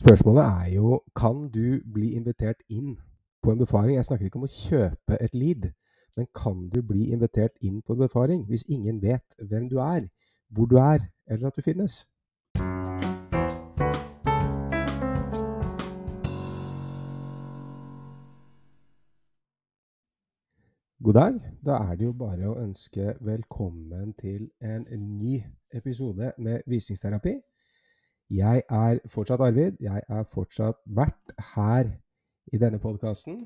Spørsmålet er jo kan du bli invitert inn på en befaring. Jeg snakker ikke om å kjøpe et lead, men kan du bli invitert inn på en befaring hvis ingen vet hvem du er, hvor du er, eller at du finnes? God dag. Da er det jo bare å ønske velkommen til en ny episode med visningsterapi. Jeg er fortsatt Arvid. Jeg er fortsatt vert her i denne podkasten.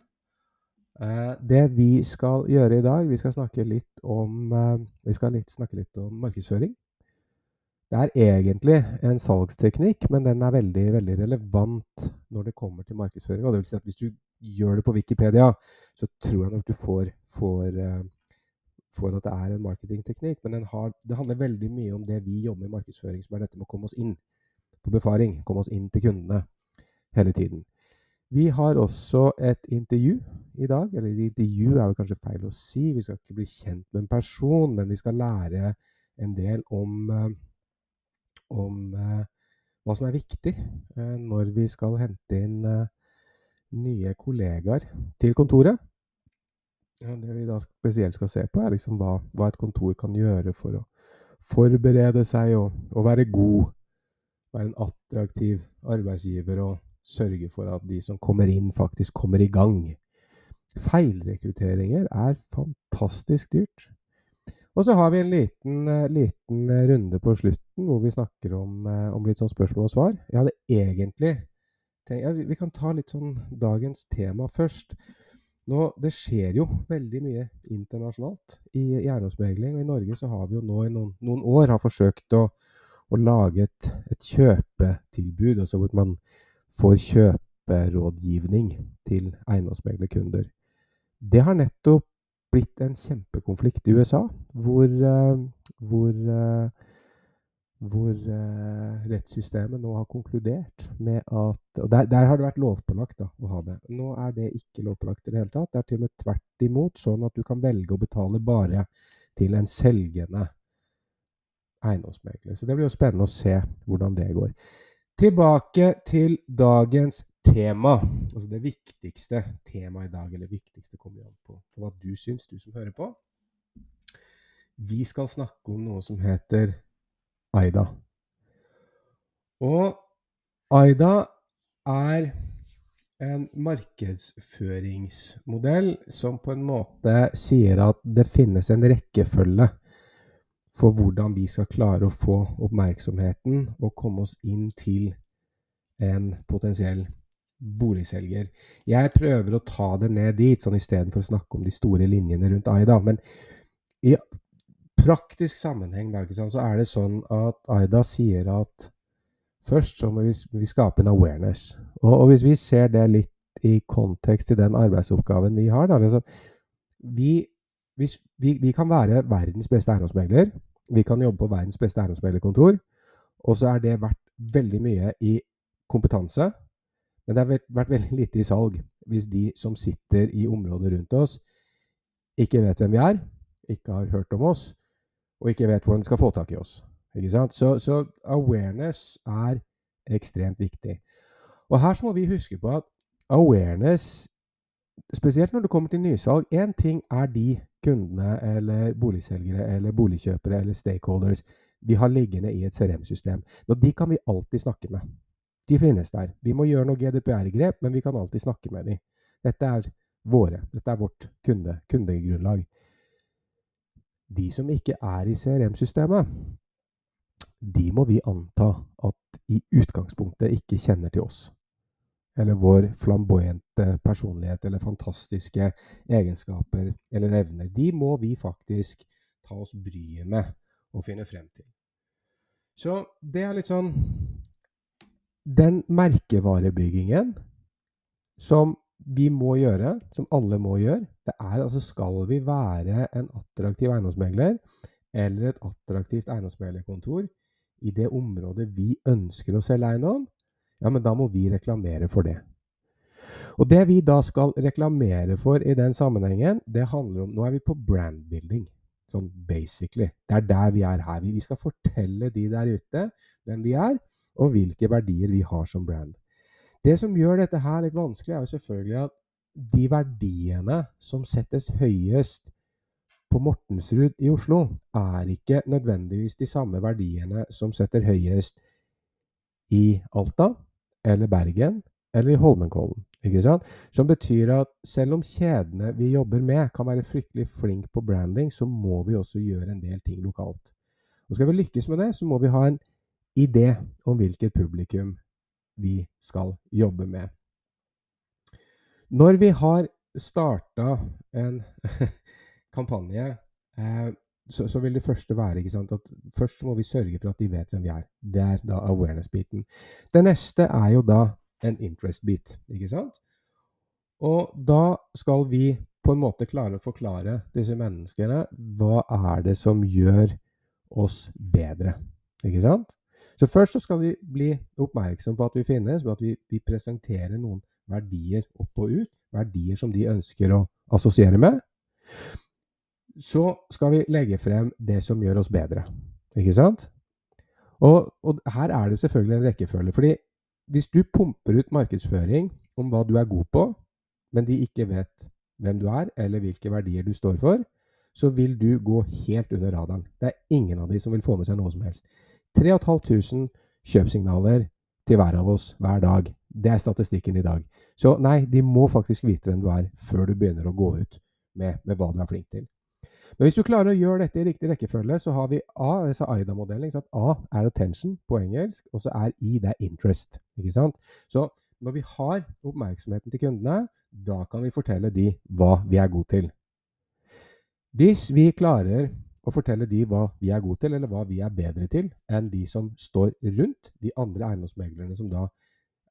Det vi skal gjøre i dag, vi skal snakke litt om, skal litt, snakke litt om markedsføring. Det er egentlig en salgsteknikk, men den er veldig, veldig relevant når det kommer til markedsføring. Og det vil si at hvis du gjør det på Wikipedia, så tror jeg nok du får, får, får at det er en marketingteknikk. Men har, det handler veldig mye om det vi jobber med i markedsføring, som er dette med å komme oss inn på befaring. Komme oss inn til kundene hele tiden. Vi har også et intervju i dag. Eller intervju er vel kanskje feil å si. Vi skal ikke bli kjent med en person, men vi skal lære en del om, om hva som er viktig når vi skal hente inn nye kollegaer til kontoret. Det vi da spesielt skal se på, er liksom hva, hva et kontor kan gjøre for å forberede seg og, og være god være en attraktiv arbeidsgiver og sørge for at de som kommer inn, faktisk kommer i gang. Feilrekrutteringer er fantastisk dyrt. Og så har vi en liten, liten runde på slutten hvor vi snakker om, om, litt sånn spørsmål og svar. Jeg hadde egentlig tenkt ja, Vi kan ta litt sånn dagens tema først. Nå, det skjer jo veldig mye internasjonalt i, i eiendomsmegling. Og i Norge så har vi jo nå i noen, noen år har forsøkt å å lage et, et kjøpetilbud, altså hvor man får kjøperådgivning til eiendomsmeglerkunder. Det har nettopp blitt en kjempekonflikt i USA, hvor, hvor, hvor rettssystemet nå har konkludert med at Og der, der har det vært lovpålagt da, å ha det. Nå er det ikke lovpålagt i det hele tatt. Det er til og med tvert imot sånn at du kan velge å betale bare til en selgende eiendomsmegler. Så det blir jo spennende å se hvordan det går. Tilbake til dagens tema. Altså det viktigste temaet i dag, eller det viktigste kommer an på, på hva du syns, du som hører på. Vi skal snakke om noe som heter AIDA. Og AIDA er en markedsføringsmodell som på en måte sier at det finnes en rekkefølge for hvordan vi skal klare å få oppmerksomheten og komme oss inn til en potensiell boligselger. Jeg prøver å ta det ned dit, sånn istedenfor å snakke om de store linjene rundt Aida. Men i praktisk sammenheng da, så er det sånn at Aida sier at først så må vi, vi skape en awareness. Og, og, hvis vi ser det litt i kontekst til den arbeidsoppgaven vi har da, liksom, vi hvis vi, vi, kan være verdens beste eiendomsmegler. Vi kan jobbe på verdens beste eiendomsmeglerkontor. Og så er det verdt veldig mye i kompetanse. Men det har vært, veldig lite i salg hvis de som sitter i området rundt oss, ikke vet hvem vi er, ikke har hørt om oss, og ikke vet hvordan de skal få tak i oss. Så, så, awareness er ekstremt viktig. Og her må vi huske på at awareness, spesielt når det kommer til nysalg Én ting er de kundene eller boligselgere eller boligkjøpere eller stakeholders vi har liggende i et CRM-system. Og de kan vi alltid snakke med. De finnes der. Vi må gjøre noe GDPR-grep, men vi kan alltid snakke med dem. Dette er våre. Dette er vårt kunde, kundegrunnlag. De som ikke er i CRM-systemet, de må vi anta at i utgangspunktet ikke kjenner til oss eller vår flamboyante personlighet eller fantastiske egenskaper eller evner. De må vi faktisk ta oss bryet med og finne frem til. Så det er litt sånn Den merkevarebyggingen som vi må gjøre, som alle må gjøre, det er altså Skal vi være en attraktiv eiendomsmegler eller et attraktivt eiendomsmeglerkontor i det området vi ønsker å selge eiendom, ja, men da må vi reklamere for det. Og det vi da skal reklamere for i den sammenhengen, det handler om Nå er vi på brandbuilding, sånn basically. Det er der vi er her. Vi skal fortelle de der ute hvem vi er, og hvilke verdier vi har som brand. Det som gjør dette her litt vanskelig, er jo selvfølgelig at de verdiene som settes høyest på Mortensrud i Oslo, er ikke nødvendigvis de samme verdiene som setter høyest i Alta eller Bergen eller i Holmenkollen. Ikke sant? Som betyr at selv om kjedene vi jobber med, kan være fryktelig flinke på branding, så må vi også gjøre en del ting lokalt. Og skal vi lykkes med det, så må vi ha en idé om hvilket publikum vi skal jobbe med. Når vi har starta en kampanje, eh, så, så, vil det første være sant, at først må vi sørge for at de vet hvem vi er. Det er da awareness-biten. Det neste er jo da en interest-bit, ikke sant? Og da skal vi på en måte klare å forklare disse menneskene hva er det som gjør oss bedre, ikke sant? Så først så skal vi bli oppmerksom på at vi finnes, ved at vi, vi presenterer noen verdier opp og ut, verdier som de ønsker å assosiere med. Så skal vi legge frem det som gjør oss bedre, ikke sant? Og, og her er det selvfølgelig en rekkefølge. fordi hvis du pumper ut markedsføring om hva du er god på, men de ikke vet hvem du er, eller hvilke verdier du står for, så vil du gå helt under radaren. Det er ingen av de som vil få med seg noe som helst. 3500 kjøpsignaler til hver av oss hver dag. Det er statistikken i dag. Så nei, de må faktisk vite hvem du er, før du begynner å gå ut med, med hva du er flink til. Men hvis du klarer å gjøre dette i riktig rekkefølge, så har vi A, disse AIDA-modellene. A er attention på engelsk, og så er I det er interest. ikke sant? Så når vi har oppmerksomheten til kundene, da kan vi fortelle de hva vi er gode til. Hvis vi klarer å fortelle de hva vi er gode til, eller hva vi er bedre til enn de som står rundt, de andre eiendomsmeglerne som da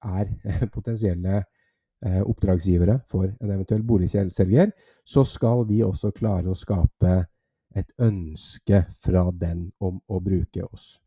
er potensielle oppdragsgivere for en eventuell boligselger, så skal vi også klare å skape et ønske fra den om å bruke oss.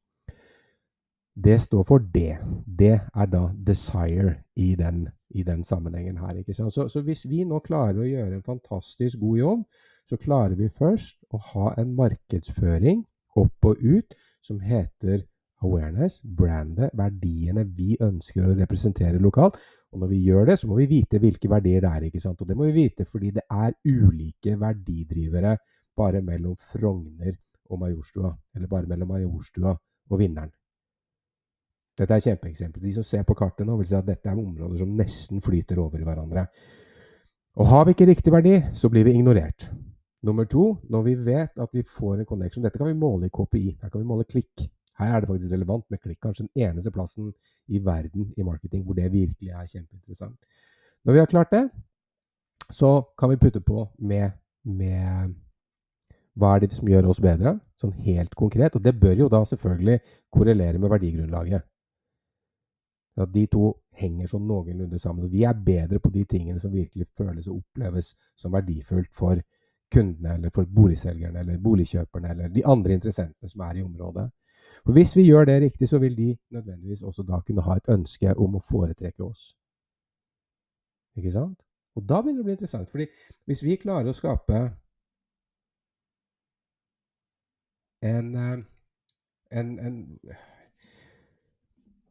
Det står for det. Det er da desire i den, i den sammenhengen her. Så, så hvis vi nå klarer å gjøre en fantastisk god jobb så klarer vi først å ha en markedsføring opp og ut som heter awareness, brandet, verdiene vi ønsker å representere lokalt. Og når vi gjør det, så må vi vite hvilke verdier det er. ikke sant? Og det må vi vite fordi det er ulike verdidrivere bare mellom Frogner og Majorstua. Eller bare mellom Majorstua og Vinneren. Dette er kjempeeksempel. De som ser på kartet nå, vil si at dette er områder som nesten flyter over i hverandre. Og har vi ikke riktig verdi, så blir vi ignorert. Nummer to, når vi vet at vi får en connection Dette kan vi måle i KPI. Her kan vi måle klikk. Her er det faktisk relevant med klikk. Kanskje den eneste plassen i verden i marketing hvor det virkelig er kjempeinteressant. Når vi har klart det, så kan vi putte på med, med hva er det som gjør oss bedre, sånn helt konkret. Og det bør jo da selvfølgelig korrelere med verdigrunnlaget. At de to henger sånn noenlunde sammen. Vi er bedre på de tingene som virkelig føles og oppleves som verdifullt for kundene, eller for boligselgerne, eller boligkjøperne, eller de andre interessentene som er i området. For Hvis vi gjør det riktig, så vil de nødvendigvis også da kunne ha et ønske om å foretrekke oss. Ikke sant? Og da begynner det å bli interessant. fordi hvis vi klarer å skape en, eh, en, en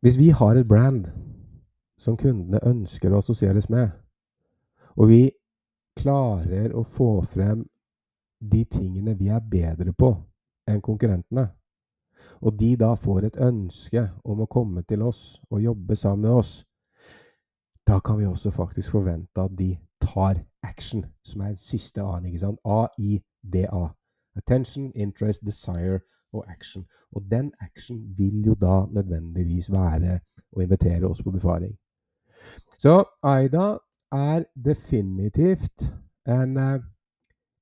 Hvis vi har et brand som kundene ønsker å assosieres med, og vi klarer å få frem de tingene vi er bedre på enn konkurrentene, og de da får et ønske om å komme til oss og jobbe sammen med oss, da kan vi også faktisk forvente at de tar action, som er siste A-en. ikke sant? A-I-D-A. Attention, interest, desire og action. Og den action vil jo da nødvendigvis være å invitere oss på befaring. Så Aida er definitivt en, eh,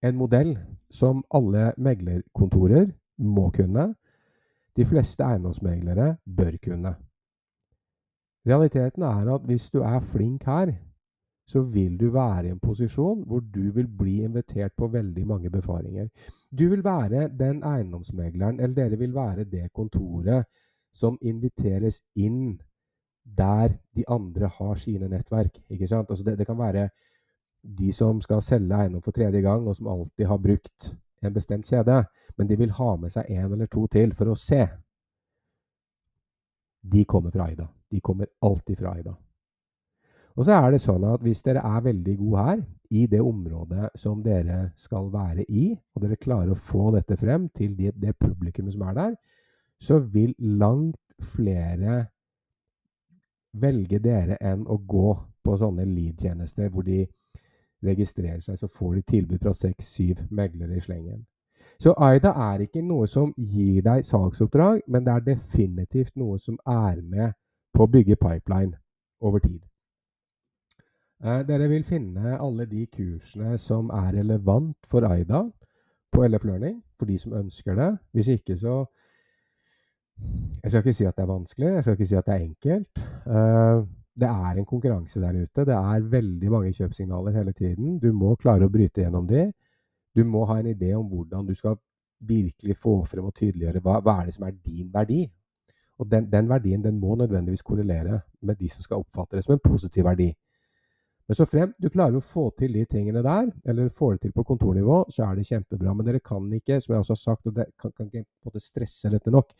en modell som alle meglerkontorer må kunne. De fleste eiendomsmeglere bør kunne. Realiteten er at hvis du er flink her, så vil du være i en posisjon hvor du vil bli invitert på veldig mange befaringer. Du vil være den eiendomsmegleren, eller dere vil være det kontoret som inviteres inn der de andre har sine nettverk. ikke sant? Altså det, det, kan være de som skal selge eiendom for tredje gang, og som alltid har brukt en bestemt kjede, men de vil ha med seg en eller to til for å se. De kommer fra Aida. De kommer alltid fra Aida. Og så er det sånn at hvis dere er veldig gode her, i det området som dere skal være i, og dere klarer å få dette frem til det, det publikummet som er der, så vil langt flere velge dere enn å gå på sånne lead-tjenester hvor de registrerer seg, så får de tilbud fra seks-syv meglere i slengen. Så Aida er ikke noe som gir deg salgsoppdrag, men det er definitivt noe som er med på å bygge pipeline over tid. Eh, dere vil finne alle de kursene som er relevant for Aida på LF Learning, for de som ønsker det. Hvis ikke, så Jeg skal ikke si at det er vanskelig, jeg skal ikke si at det er enkelt. Uh, det er en konkurranse der ute. Det er veldig mange kjøpsignaler hele tiden. Du må klare å bryte gjennom de. Du må ha en idé om hvordan du skal virkelig få frem og tydeliggjøre hva, hva er det som er din verdi. Og den, den, verdien den må nødvendigvis korrelere med de som skal oppfatte det som en positiv verdi. Men så frem du klarer å få til de tingene der, eller får det til på kontornivå, så er det kjempebra. Men dere kan ikke, som jeg også har sagt, og dere kan, kan ikke stresse dette nok,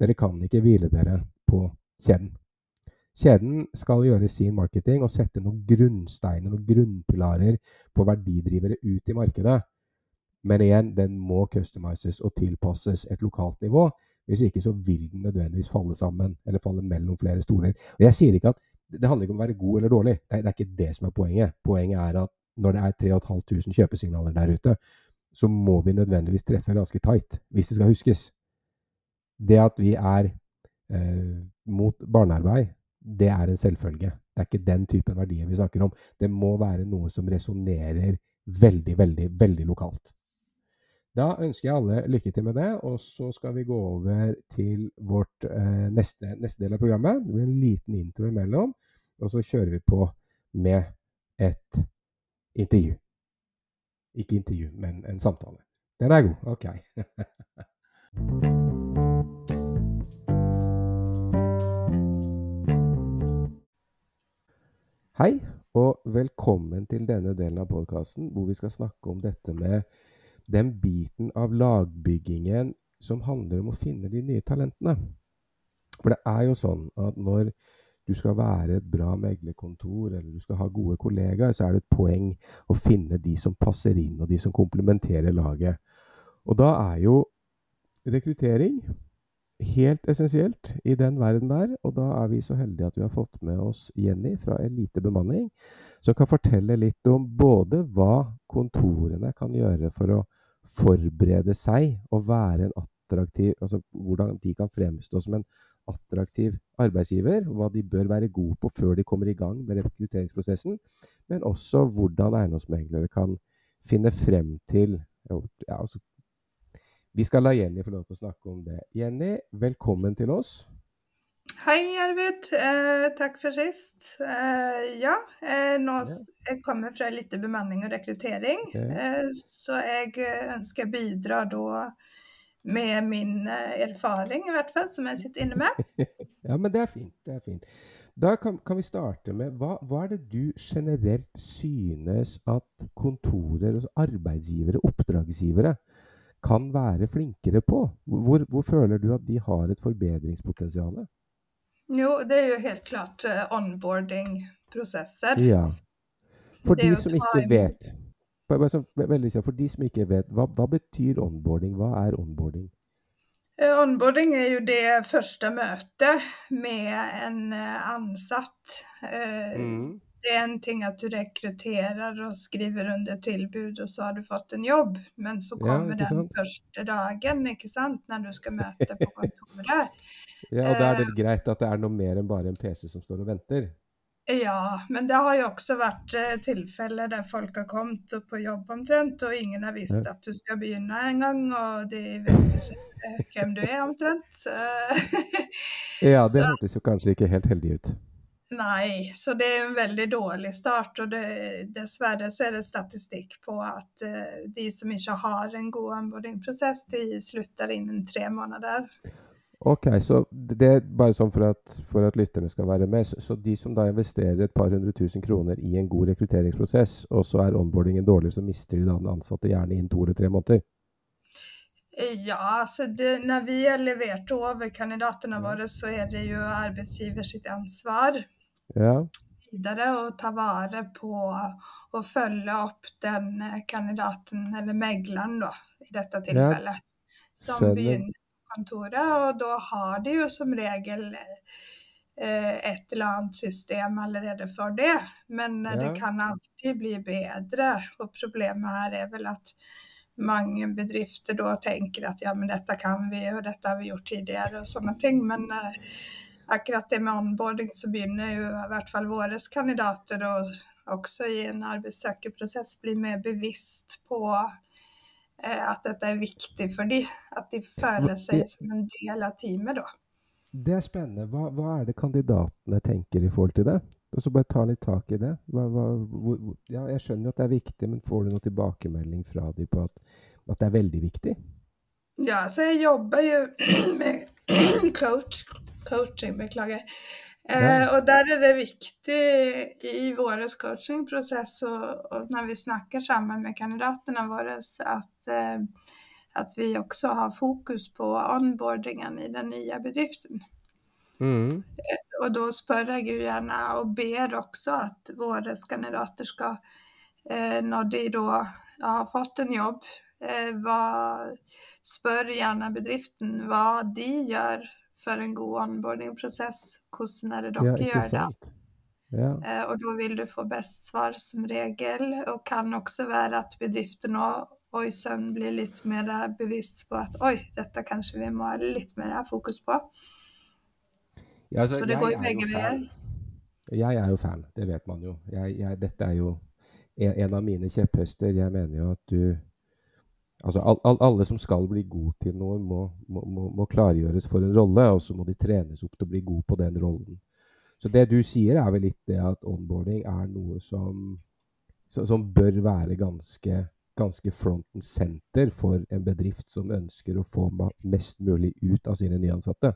dere kan ikke hvile dere på kjeden. Kjeden skal gjøre sin marketing og sette noen grunnsteiner, noen grunnpilarer på verdidrivere ut i markedet. Men igjen, den må customizes og tilpasses et lokalt nivå. Hvis ikke så vil den nødvendigvis falle sammen, eller falle mellom flere stoler. Og jeg sier ikke at Det handler ikke om å være god eller dårlig. Det er, det er ikke det som er poenget. Poenget er at når det er 3500 kjøpesignaler der ute, så må vi nødvendigvis treffe ganske tight, hvis det skal huskes. Det at vi er eh, mot barnearbeid, det er en selvfølge. Det er ikke den typen verdier vi snakker om. Det må være noe som resonnerer veldig, veldig, veldig lokalt. Da ønsker jeg alle lykke til med det, og så skal vi gå over til vårt eh, neste, neste, del av programmet. Det blir en liten intro imellom, og så kjører vi på med et intervju. Ikke intervju, men en samtale. Den er god. Ok. Hei, og velkommen til denne delen av podkasten hvor vi skal snakke om dette med den biten av lagbyggingen som handler om å finne de nye talentene. For det er jo sånn at når du skal være et bra meglerkontor, eller du skal ha gode kollegaer, så er det et poeng å finne de som passer inn, og de som komplementerer laget. Og da er jo rekruttering helt essensielt i den verden der. Og da er vi så heldige at vi har fått med oss Jenny fra Elite Bemanning, som kan fortelle litt om både hva kontorene kan gjøre for å forberede seg og være en attraktiv Altså hvordan de kan fremstå som en attraktiv arbeidsgiver, hva de bør være gode på før de kommer i gang med rekrutteringsprosessen, men også hvordan eiendomsmeglere kan finne frem til ja, altså vi skal la Jenny få lov til å snakke om det. Jenny, velkommen til oss. Hei, Arvid. Eh, takk for sist. Eh, ja, eh, nå, jeg kommer fra litt bemanning og rekruttering, okay. Eh, så jeg eh, ønsker å bidra da med min eh, erfaring, i hvert fall, som jeg sitter inne med. ja, men det er fint. Det er fint. Da kan, kan vi starte med hva, hva, er det du generelt synes at kontorer, altså arbeidsgivere, oppdragsgivere, kan være flinkere på? Hvor, hvor føler du at de har et forbedringspotensial? Jo, det er jo helt klart uh, onboarding-prosesser. Ja. For de som ikke vet For de som ikke vet, hva, hva betyr onboarding? Hva er onboarding? Eh, onboarding er jo det første møtet med en eh, ansatt. Mm. Det er en ting at du rekrutterer og skriver under tilbud, og så har du fått en jobb. Men så kommer ja, den første dagen, ikke sant, når du skal møte på kontoret. ja, og da er det eh, greit at det er noe mer enn bare en PC som står og venter? Ja, men det har jo også vært eh, tilfeller der folk har kommet på jobb omtrent, og ingen har visst at du skal begynne en gang, og de vet ikke hvem du er omtrent. ja, det hørtes jo kanskje ikke helt heldig ut. Nei, så det er en veldig dårlig start. Og det, dessverre så er det statistikk på at uh, de som ikke har en god onboardingprosess, de slutter innen tre måneder. Ok, så det er bare sånn for at, for at lytterne skal være med. Så, så, de som da investerer et par hundre tusen kroner i en god rekrutteringsprosess, og så er onboardingen dårlig, så mister de da den ansatte gjerne innen to eller tre måneder? Ja, altså det, når vi har levert over kandidatene våre, så er det jo arbeidsgiver sitt ansvar. Ja. videre og ta vare på og følge opp den kandidaten, eller megleren da, i dette tilfellet, ja. som begynner på kontoret. Og da har de jo som regel et eller annet system allerede for det. Men ja. det kan alltid bli bedre. Og problemet her er vel at mange bedrifter da tenker at ja, men dette kan vi, og dette har vi gjort tidligere, og sånne ting. Men eh, akkurat det med onboarding, så begynner jo i hvert fall våre kandidater å også i en arbeidssøkerprosess bli mer bevisst på eh, at dette er viktig for dem. At de føler seg som en del av teamet da. Det er spennende. Hva, hva er det kandidatene tenker i forhold til det? Og så bare ta litt tak i det. Hva, hva, hvor, ja, jeg skjønner at det er viktig, men får du noen tilbakemelding fra dem på at, at, det er veldig viktig? Ja, så jeg jobber jo med coach, coaching, beklager. Eh, og der er det viktig i vår coachingprosess og, og, når vi snakker sammen med kandidatene våre, at, eh, at vi også har fokus på onboardingen i den nye bedriften. Mm. Og da spør jeg jo gjerne, og ber også, at våre kandidater skal, eh, når de da har fått en jobb, eh, hva, spør gjerne bedriften hva de gjør for en god onboardingprosess. Hvordan er det dere ja, gjør det? Ja. Eh, og da vil du få best svar som regel, og kan også være at bedriften og Sønn blir litt mer bevisst på at oi, dette kanskje vi må ha litt mer fokus på. Ja, altså, så det går jo begge veier. Jeg er jo fan, det vet man jo. Jeg, jeg, dette er jo en, en, av mine kjepphester. Jeg mener jo at du Altså, all, all, alle som skal bli god til noe, må, må, må, må, klargjøres for en rolle, og så må de trenes opp til å bli god på den rollen. Så det du sier, er vel litt det at onboarding er noe som, som bør være ganske, ganske fronten senter for en bedrift som ønsker å få mest mulig ut av sine nyansatte?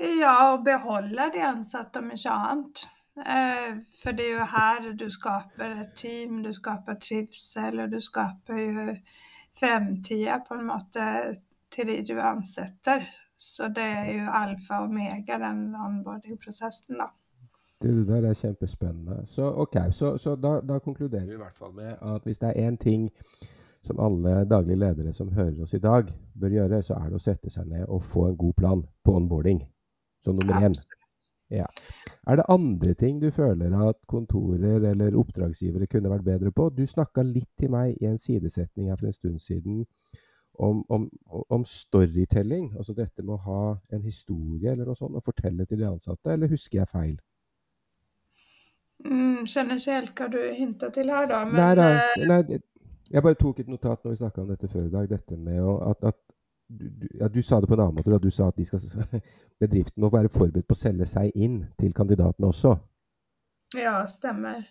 Ja, og beholde de ansatte, om ikke annet. Eh, for det er jo her du skaper et team, du skaper trivsel, og du skaper jo fremtida på en måte til de du ansetter. Så det er jo alfa og omega, den onboarding-prosessen, da. Det der er kjempespennende. Så ok, så, så da, da, konkluderer vi i hvert fall med at hvis det er én ting som alle daglige ledere som hører oss i dag, bør gjøre, så er det å sette seg ned og få en god plan på onboarding som nummer én. Ja. Er det andre ting du føler at kontorer eller oppdragsgivere kunne vært bedre på? Du snakka litt til meg i en sidesetning her for en stund siden om, om, om, storytelling. Altså dette med å ha en historie eller noe sånt og fortelle til de ansatte, eller husker jeg feil? Mm, skjønner ikke helt hva du hinta til her, da. Men, nei, nei, eh, nei, jeg bare tok et notat når vi snakka om dette før i dag. Dette med å, at, at du, du, ja, du, sa det på en annen måte. Da. Du sa at skal, bedriften må være forberedt på å selge seg inn til kandidatene også. Ja, stemmer.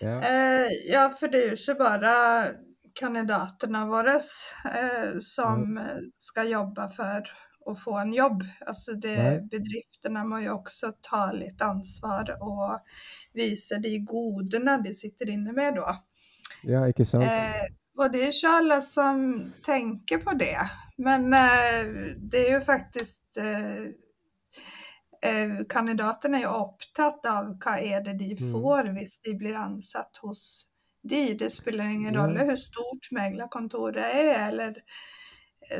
Ja, eh, ja for det er jo ikke bare kandidatene våre eh, som mm. skal jobbe for å få en jobb. Altså det, bedriftene må jo også ta litt ansvar og vise de godene de sitter inne med da. Ja, ikke sant? Eh, og det er ikke alle som tenker på det. Men eh, det er jo faktisk eh, eh, Kandidatene er opptatt av hva er det de mm. får hvis de blir ansatt hos de. Det spiller ingen rolle hvor stort meglerkontoret er, eller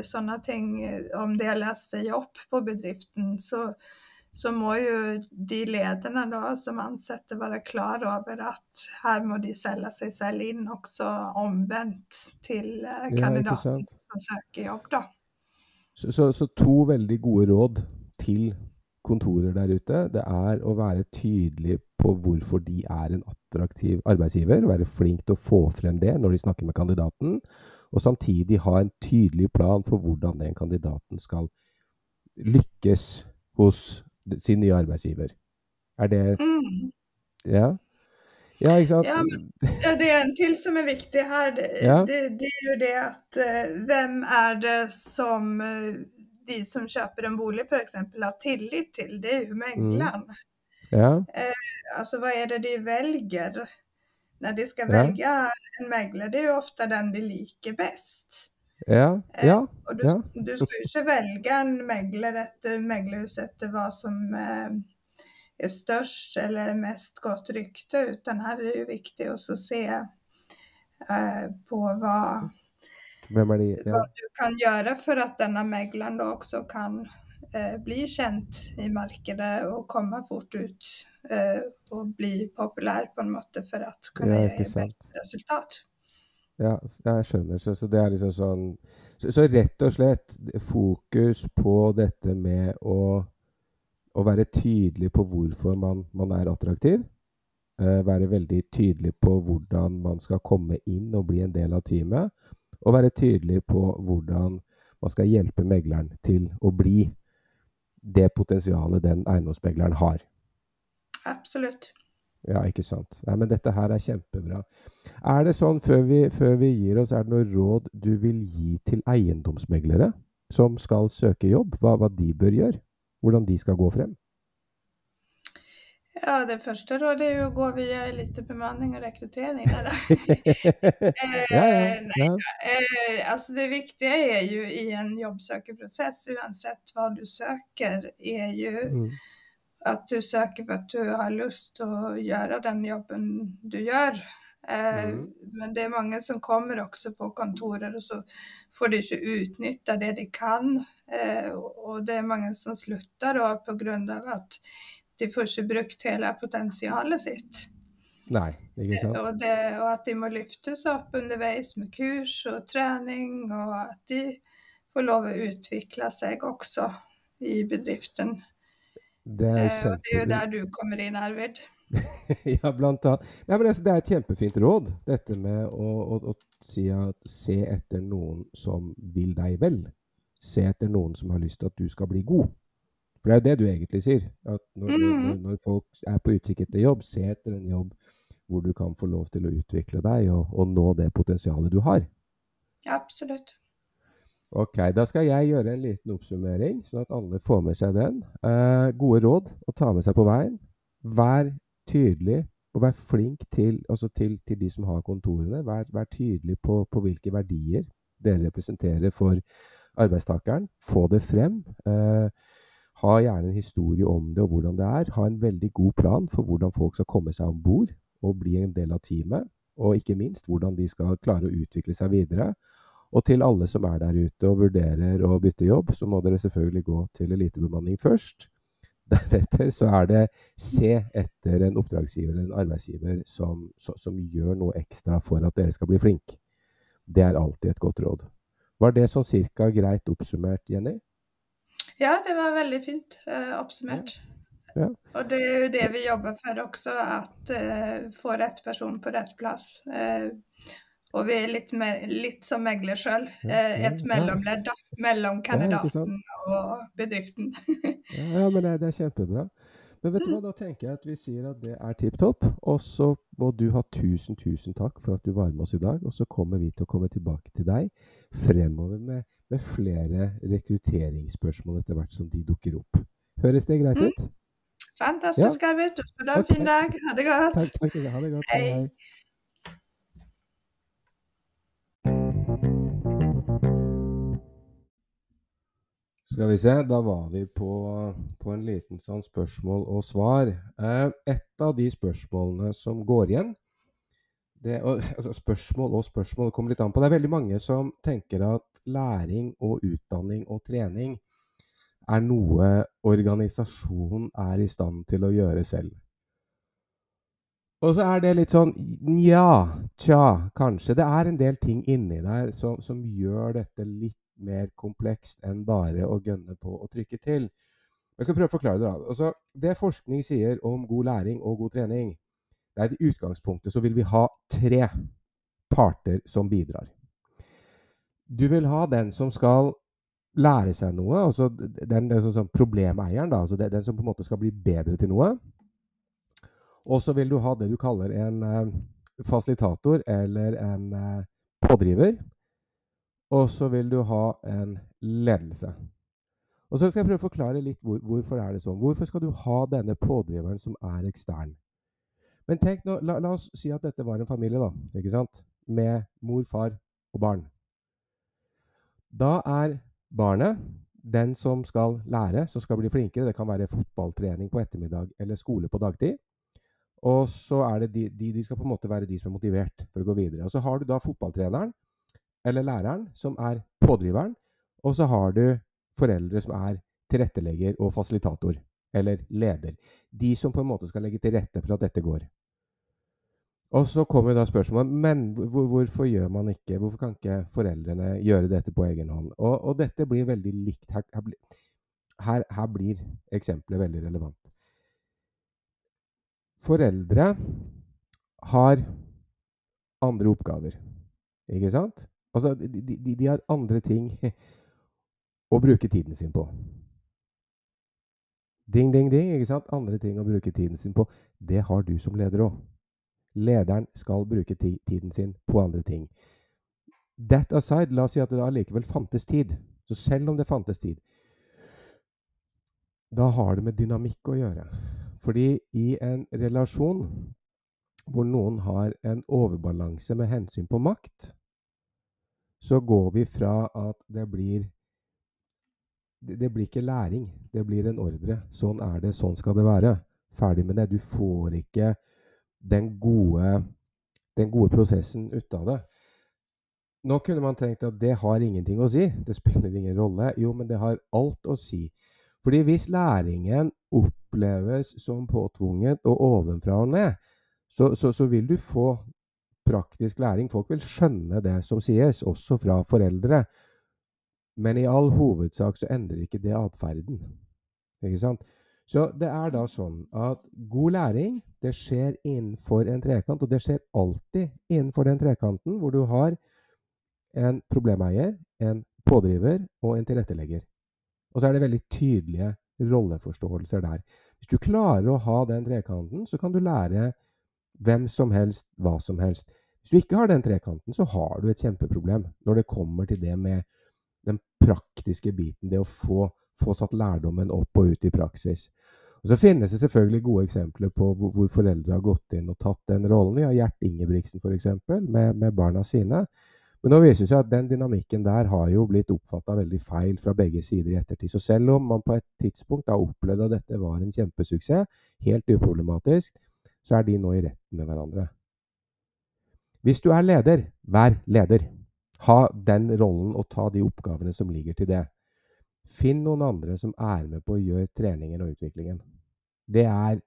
sånne ting. Om de har lest seg opp på bedriften, så så må jo de lederne da, som ansetter være klar over at her må de selge seg selv inn også omvendt til eh, kandidaten ja, som søker jobb. da. Så, så, så, to veldig gode råd til kontorer der ute. Det er å være tydelig på hvorfor de er en attraktiv arbeidsgiver. Være flink til å få frem det når de snakker med kandidaten. Og samtidig ha en tydelig plan for hvordan den kandidaten skal lykkes hos sin nye arbeidsgiver. Er det mm. Ja? Ja, ikke sant? Ja, men, ja, det er en til som er viktig her. Det, ja. det, det er jo det at uh, hvem er det som uh, de som kjøper en bolig f.eks. har tillit til? Det er jo megleren. Mm. Ja. Eh, altså hva er det de velger når de skal velge en megler? Det er jo ofte den de liker best. Ja, eh, ja, og du, ja. du skal jo ikke velge en megler etter meglerhus etter hva som eh, størst störst eller mest godt rykte utan her er det ju viktig å se eh, på hva, er de? Ja. hva du kan gjøre for at denne megleren da også kan eh, bli kjent i markedet og komme fort ut eh, og bli populær på en måte for å kunne ge ikke sant. resultat. Ja, jeg skjønner. Så, så det er liksom sånn så, så rett og slett fokus på dette med å, å være tydelig på hvorfor man, man er attraktiv. Eh, være veldig tydelig på hvordan man skal komme inn og bli en del av teamet. Og være tydelig på hvordan man skal hjelpe megleren til å bli det potensialet den eiendomsmegleren har. Absolut. Ja, ikke sant. Nei, men dette her er kjempebra. Er det sånn, før vi, før vi gir oss, er det noe råd du vil gi til eiendomsmeglere som skal søke jobb? Hva, hva de bør gjøre? Hvordan de skal gå frem? Ja, det første rådet er jo å gå via litt bemanning og rekruttering. Ja, ja, Eh, ja. altså det viktige er jo i en jobbsøkerprosess, uansett hva du søker, er jo Mm. Att du søker for at du har lyst til å gjøre den jobben du gjør. Eh, Mm. Men det er mange som kommer også på kontorer, og så får de ikke utnytta det de kan. Eh, och och det er mange som slutter grund av att de får ikke brukt hele potensialet sitt. Nei, ikke sant? Og, det, og at de må løftes opp underveis med kurs og trening, og at de får lov å utvikle seg også i bedriften. Det er Eh, og det er jo der du kommer inn, Arvid. ja, blant annet. Ja, men altså, det er et kjempefint råd, dette med å, å, å si at se etter noen som vil deg vel. Se etter noen som har lyst til at du skal bli god. For det er jo det du egentlig sier. At når, mm når, når folk er på utkikk etter jobb, se etter en jobb hvor du kan få lov til å utvikle deg og, og nå det potensialet du har. Absolutt. Ok, da skal jeg gjøre en liten oppsummering, sånn at alle får med seg den. Eh, gode råd å ta med seg på veien. Vær tydelig, og vær flink til, altså til, til de som har kontorene. Vær, vær tydelig på, på hvilke verdier dere representerer for arbeidstakeren. Få det frem. Eh, ha gjerne en historie om det og hvordan det er. Ha en veldig god plan for hvordan folk skal komme seg om bord og bli en del av teamet. Og ikke minst hvordan de skal klare å utvikle seg videre. Og til alle som er der ute og vurderer å bytte jobb, så må dere selvfølgelig gå til elitebemanning først. Deretter så er det se etter en oppdragsgiver eller en arbeidsgiver som, som, gjør noe ekstra for at dere skal bli flinke. Det er alltid et godt råd. Var det sånn cirka greit oppsummert, Jenny? Ja, det var veldig fint uh, oppsummert. Ja. Og det er jo det vi jobber for også, at uh, få rett person på rett plass. Eh, og vi er litt, mer, litt som megler sjøl, Ja, eh, et mellomledd mellom Ja, kandidaten og bedriften. Ja, ja men det, er kjempebra. Men vet du hva, da tenker jeg at vi sier at det er tipp topp. Og så må du ha tusen, tusen takk for at du var med oss i dag. Og så kommer vi til å komme tilbake til deg fremover med, med flere rekrutteringsspørsmål etter hvert som de dukker opp. Høres det greit Mm. ut? Fantastisk, Arvid. Du får ha en fin dag. Ha det godt. Takk, takk. Ha det godt. Hei. hei. Skal vi se, da var vi på, på en liten sånn spørsmål og svar. Eh, et av de spørsmålene som går igjen det, og, altså Spørsmål og spørsmål kommer litt an på. Det er veldig mange som tenker at læring og utdanning og trening er noe organisasjonen er i stand til å gjøre selv. Og så er det litt sånn Nja, tja, kanskje. Det er en del ting inni der som, som gjør dette litt mer komplekst enn bare å gønne på å trykke til. Jeg skal prøve å forklare det. da. Altså, det forskning sier om god læring og god trening, det er at i utgangspunktet så vil vi ha tre parter som bidrar. Du vil ha den som skal lære seg noe, altså den, den sånn problemeieren, da, altså den som på en måte skal bli bedre til noe. Og så vil du ha det du kaller en eh, fasilitator eller en eh, pådriver. Og så vil du ha en ledelse. Og så skal jeg prøve å forklare litt hvor, hvorfor er det sånn. Hvorfor skal du ha denne pådriveren som er ekstern? Men tenk nå, la, la oss si at dette var en familie, da. ikke sant? Med mor, far og barn. Da er barnet den som skal lære, som skal bli flinkere. Det kan være fotballtrening på ettermiddag eller skole på dagtid. Og så er det de, de, de skal på en måte være de som er motivert for å gå videre. Og så har du da fotballtreneren eller læreren som er pådriveren, og så har du foreldre som er tilrettelegger og fasilitator, eller leder. De som på en måte skal legge til rette for at dette går. Og så kommer da spørsmålet men hvorfor gjør man ikke Hvorfor kan ikke foreldrene gjøre dette på egen hånd? Og, og dette blir veldig likt. Her, her, her blir eksempelet veldig relevant. Foreldre har andre oppgaver, ikke sant? Altså, de, de, de har andre ting å bruke tiden sin på. Ding, ding, ding. ikke sant? Andre ting å bruke tiden sin på. Det har du som leder òg. Lederen skal bruke tiden sin på andre ting. That aside, la oss si at det allikevel fantes tid. Så selv om det fantes tid, da har det med dynamikk å gjøre. Fordi i en relasjon hvor noen har en overbalanse med hensyn på makt, så går vi fra at det blir det, blir ikke læring, det blir en ordre. Sånn er det, sånn skal det være. Ferdig med det. Du får ikke den gode, den gode prosessen ut av det. Nå kunne man tenkt at det har ingenting å si. Det spiller ingen rolle. Jo, men det har alt å si. Fordi hvis læringen oppleves som påtvunget og ovenfra og ned, så, så, så vil du få praktisk læring. Folk vil skjønne det som sies, også fra foreldre. Men i all hovedsak så endrer ikke det atferden. Ikke sant? Så det er da sånn at god læring det skjer innenfor en trekant, og det skjer alltid innenfor den trekanten hvor du har en problemeier, en pådriver og en tilrettelegger. Og så er det veldig tydelige rolleforståelser der. Hvis du klarer å ha den trekanten, så kan du lære hvem som helst hva som helst. Hvis du ikke har den trekanten, så har du et kjempeproblem når det kommer til det med den praktiske biten, det å få, få satt lærdommen opp og ut i praksis. Og Så finnes det selvfølgelig gode eksempler på hvor, hvor foreldre har gått inn og tatt den rollen. Vi har Gjert Ingebrigtsen f.eks. Med, med barna sine. Men nå viser det seg at den dynamikken der har jo blitt oppfatta veldig feil fra begge sider i ettertid. Så selv om man på et tidspunkt har opplevd at dette var en kjempesuksess, helt uproblematisk, så er de nå i retten med hverandre. Hvis du er leder, vær leder. Ha den rollen og ta de oppgavene som ligger til det. Finn noen andre som er med på å gjøre treningen og utviklingen. Det er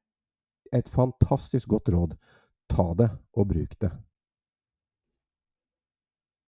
et fantastisk godt råd. Ta det og bruk det.